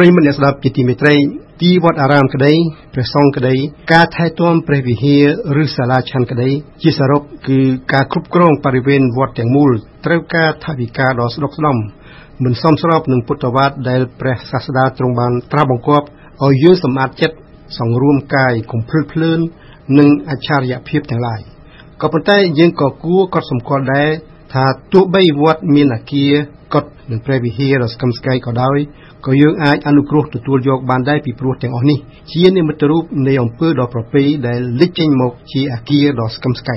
ប្រិយមិត្តអ្នកស្ដាប់ជាទីមេត្រីទីវត្តអារាមក្តីព្រះសង្ឃក្តីការថែទាំព្រះវិហារឬសាលាឆាន់ក្តីជាសរុបគឺការគ្រប់គ្រងបរិវេណវត្តទាំងមូលត្រូវការថវិកាដ៏ស្ដុកស្ដម្ភមិនសមស្របនឹងពុទ្ធវាទដែលព្រះសាស្តាទ្រង់បានត្រាស់បង្គាប់ឲ្យយើងសម្អាតចិត្តសង្រួមកាយកុំភ្លើតភ្លើននិងអច្ឆរិយភាពទាំងឡាយក៏ប៉ុន្តែយើងក៏គួរកត់សម្គាល់ដែរថាទោះបីវត្តមានអាគារកុដិនិងព្រះវិហារដ៏ស្កឹមស្កៃក៏ដោយ ក៏យើងអាចអនុគ្រោះទទួលយកបានដែរពីព្រោះទាំងអស់នេះជានិមិត្តរូបនៃអំពើដ៏ប្រពៃដែលលេចចេញមកជាអាគារដ៏ស្កឹមស្កៃ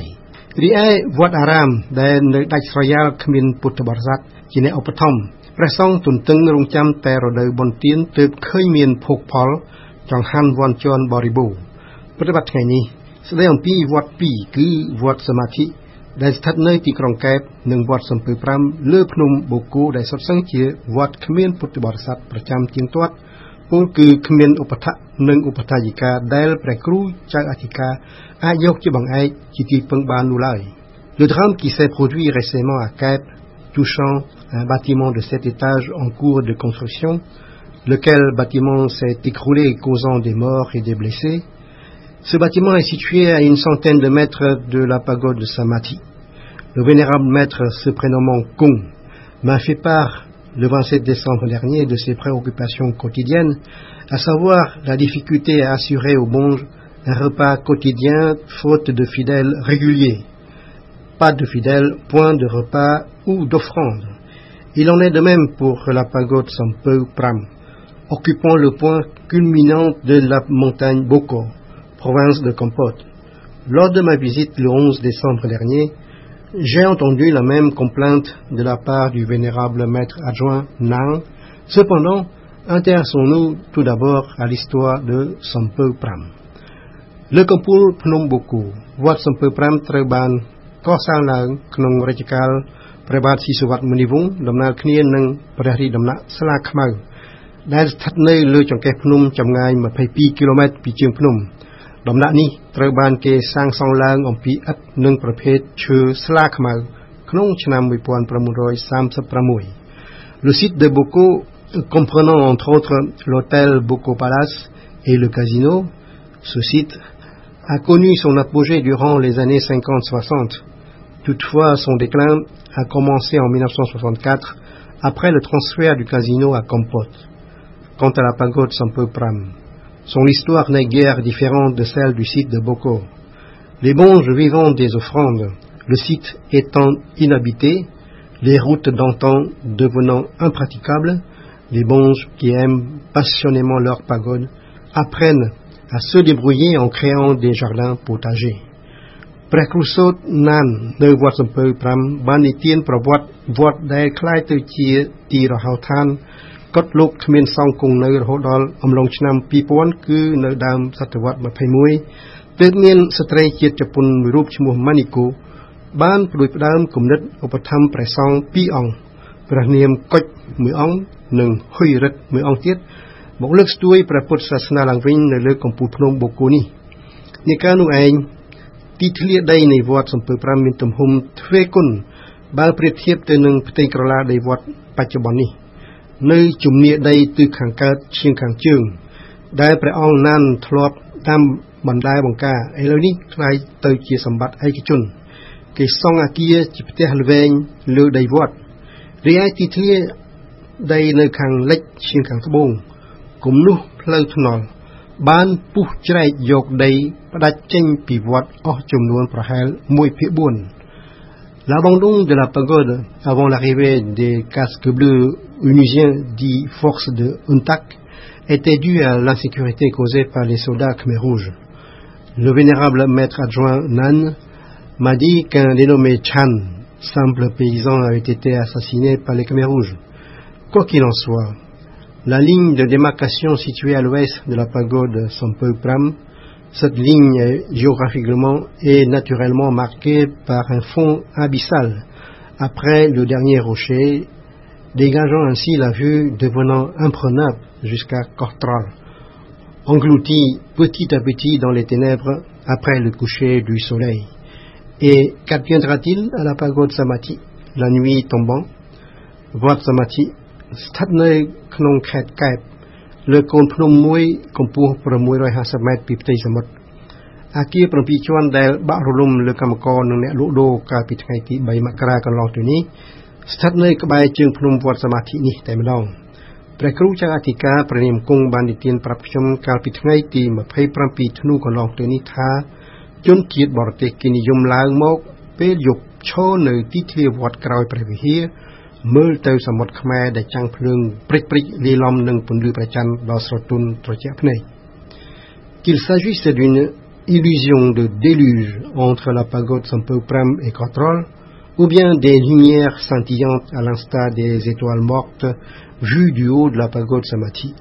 រីឯវត្តអារាមដែលនៅដាច់ស្រយាលគ្មានពុទ្ធបរិស័ទជាអ្នកឧបត្ថម្ភព្រះសង្ឃទន្ទឹងរង់ចាំតែរដូវបុណ្យទានទើបឃើញមានភោគផលចង្ហាន់វ័នជន់បរិបូរណ៍ប្រតិបត្តិថ្ងៃនេះស្ដីអំពីវត្តពីរគឺវត្តសមាធិ ដែលស្ថិតនៅទីក្រុងកែបនិងវត្តសំពើ5លើភ្នំបូកូដែលសុទ្ធសឹងជាវត្តគ្មានពុទ្ធបរិស័ទប្រចាំទៀងទាត់ពលគឺគ្មានឧបថៈនិងឧបថាយិកាដែលព្រះគ្រូចៅអធិការអាចយកជាបង្អែកជាទីពឹងបាននោះឡើយ Le drame qui s'est produit récemment à Cap touchant un bâtiment de sept étages en cours de construction, lequel bâtiment s'est écroulé causant des morts et des blessés, ce bâtiment est situé à une centaine de mètres de la pagode de Samati. Le vénérable maître, se prénommant Kung, m'a fait part le 27 décembre dernier de ses préoccupations quotidiennes, à savoir la difficulté à assurer aux bonges un repas quotidien faute de fidèles réguliers. Pas de fidèles, point de repas ou d'offrande. Il en est de même pour la pagode Sampeu Pram, occupant le point culminant de la montagne Boko province de Compote. Lors de ma visite le 11 décembre dernier, j'ai entendu la même complainte de la part du vénérable maître adjoint Nang. Cependant, intéressons-nous tout d'abord à l'histoire de Sampe Pram. Le Kampul Phnom Boku វត្តសំពើ5ត្រូវបានកសាងឡើងក្នុងរជ្ជកាលព្រះបាទស៊ីសុវត្ថិមុនីវង្សដំណើរគ្នានឹងព្រះរាជដំណាក់ស្លាខ្មៅដែលស្ថិតនៅលើចង្កេះភ្នំចម្ងាយ22គីឡូម៉ែត្រពីជើងភ្នំ ដំណាក់នេះត្រូវបានគេសាងសង់ឡើងអំពីឥដ្ឋនិងប្រភេទឈើស្លាខ្មៅក្នុងឆ្នាំ1936 Le site de Boko comprenant entre autres l'hôtel Boko Palace et le casino ce site a connu son apogée durant les années 50-60 toutefois son déclin a commencé en 1964 après le transfert du casino à Kampot quant à la pagode Sampo Pram son histoire n'est guère différente de celle du site de Boko. Les bonges vivant des offrandes, le site étant inhabité, les routes d'antan devenant impraticables, les bonges qui aiment passionnément leur pagode apprennent à se débrouiller en créant des jardins potagers. ព្រះគ្រូសោតណាននៅវត្តសំពើ5បាននិទានប្រវត្តិវត្តដែលคล้ายទៅជាទីរហោឋាន កត់លោកគ្មានសង្ឃគង់នៅរហូតដល់អំឡុងឆ្នាំ2000គឺនៅដើមសតវត្ស21ទើបមានស្ត្រីជាតិជប៉ុនមួយរូបឈ្មោះម៉ានីកូបានផ្ដួចផ្ដើមគំនិតឧបត្ថម្ភព្រះសង្ឃពីរអង្គព្រះនាមកុចមួយអង្គនិងហ៊ុយរិទ្ធមួយអង្គទៀតមកលើកស្ទួយព្រះពុទ្ធសាសនាឡើងវិញនៅលើកំពូលភ្នំបូកូនេះនាការនោះឯងទីធ្លាដីនៃវត្តសំពើ5មានទំហំទ្វេគុណបើប្រៀបធៀបទៅនឹងផ្ទៃក្រឡាដីវត្តបច្ចុប្បន្ននេះ នៅជំនាដីទិសខាងកើតឈៀងខាងជើង ដែលព្រះអង្គណានធ្លាប់តាមបណ្ដាបង្ការឥឡូវនេះខ្លាយទៅជាសម្បត្តិឯកជន គេសង់អាគារជាផ្ទះល្វែងលើដីវត្តរីឯទីធ្លាដីនៅខាងលិចឈៀងខាងត្បូងគំនោះផ្លូវថ្នល់បានពុះច្រែកយកដីផ្ដាច់ចេញពីវត្តអស់ចំនួនប្រហែល1ភាគ4 L'abandon de la pagode avant l'arrivée des casques bleus unusiens dits forces de Untak était dû à l'insécurité causée par les soldats Khmer rouges. Le vénérable maître adjoint Nan m'a dit qu'un dénommé Chan, simple paysan, avait été assassiné par les Khmer rouges. Quoi qu'il en soit, la ligne de démarcation située à l'ouest de la pagode Sampeu Pram cette ligne géographiquement est naturellement marquée par un fond abyssal après le dernier rocher, dégageant ainsi la vue devenant imprenable jusqu'à Kortral, englouti petit à petit dans les ténèbres après le coucher du soleil. Et qu'adviendra-t-il à la pagode Samati, la nuit tombant? Voir Samati, លើកូនភ្នំមួយកម្ពស់650ម៉ែត្រពីផ្ទៃសមុទ្រអាគារ7ជាន់ដែលបាក់រលំលើកម្មករនិងអ្នកលក់ដូរកាលពីថ្ងៃទី3មករាកន្លងទៅនេះស្ថិតនៅក្បែរជើងភ្នំវត្តសមាធិនេះតែម្ដងព្រះគ្រូចៅអធិការព្រះនាមគង់បាននិទានប្រាប់ខ្ញុំកាលពីថ្ងៃទី27ធ្នូកន្លងទៅនេះថាជនជាតិបរទេសគេនិយមឡើងមកពេលយប់ឈរនៅទីធ្លាវត្តក្រោយព្រះវិហារ មើលទៅសមុទ្រខ្មែរដែលចាំងភ្លើងព្រិចព្រិចលាយឡំនឹងពន្លឺព្រះច័ន្ទដ៏ស្រទន់ត្រជាក់ភ្នែក Qu'il s'agisse d'une illusion de déluge entre la pagode Sampeuprem et Cotrol ou bien des lumières scintillantes à l'instar des étoiles mortes vues du haut de la pagode Samadhi.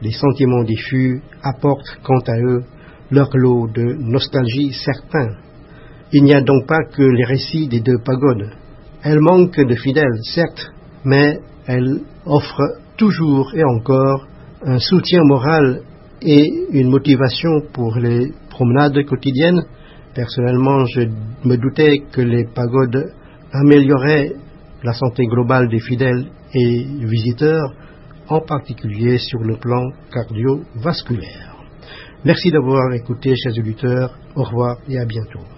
Les sentiments diffus apportent quant à eux leur lot de nostalgie certain. Il n'y a donc pas que les récits des deux pagodes. Elles manquent de fidèles, certes, mais elles offrent toujours et encore un soutien moral et une motivation pour les promenades quotidiennes. Personnellement, je me doutais que les pagodes amélioraient la santé globale des fidèles et visiteurs, en particulier sur le plan cardiovasculaire. Merci d'avoir écouté, chers auditeurs. Au revoir et à bientôt.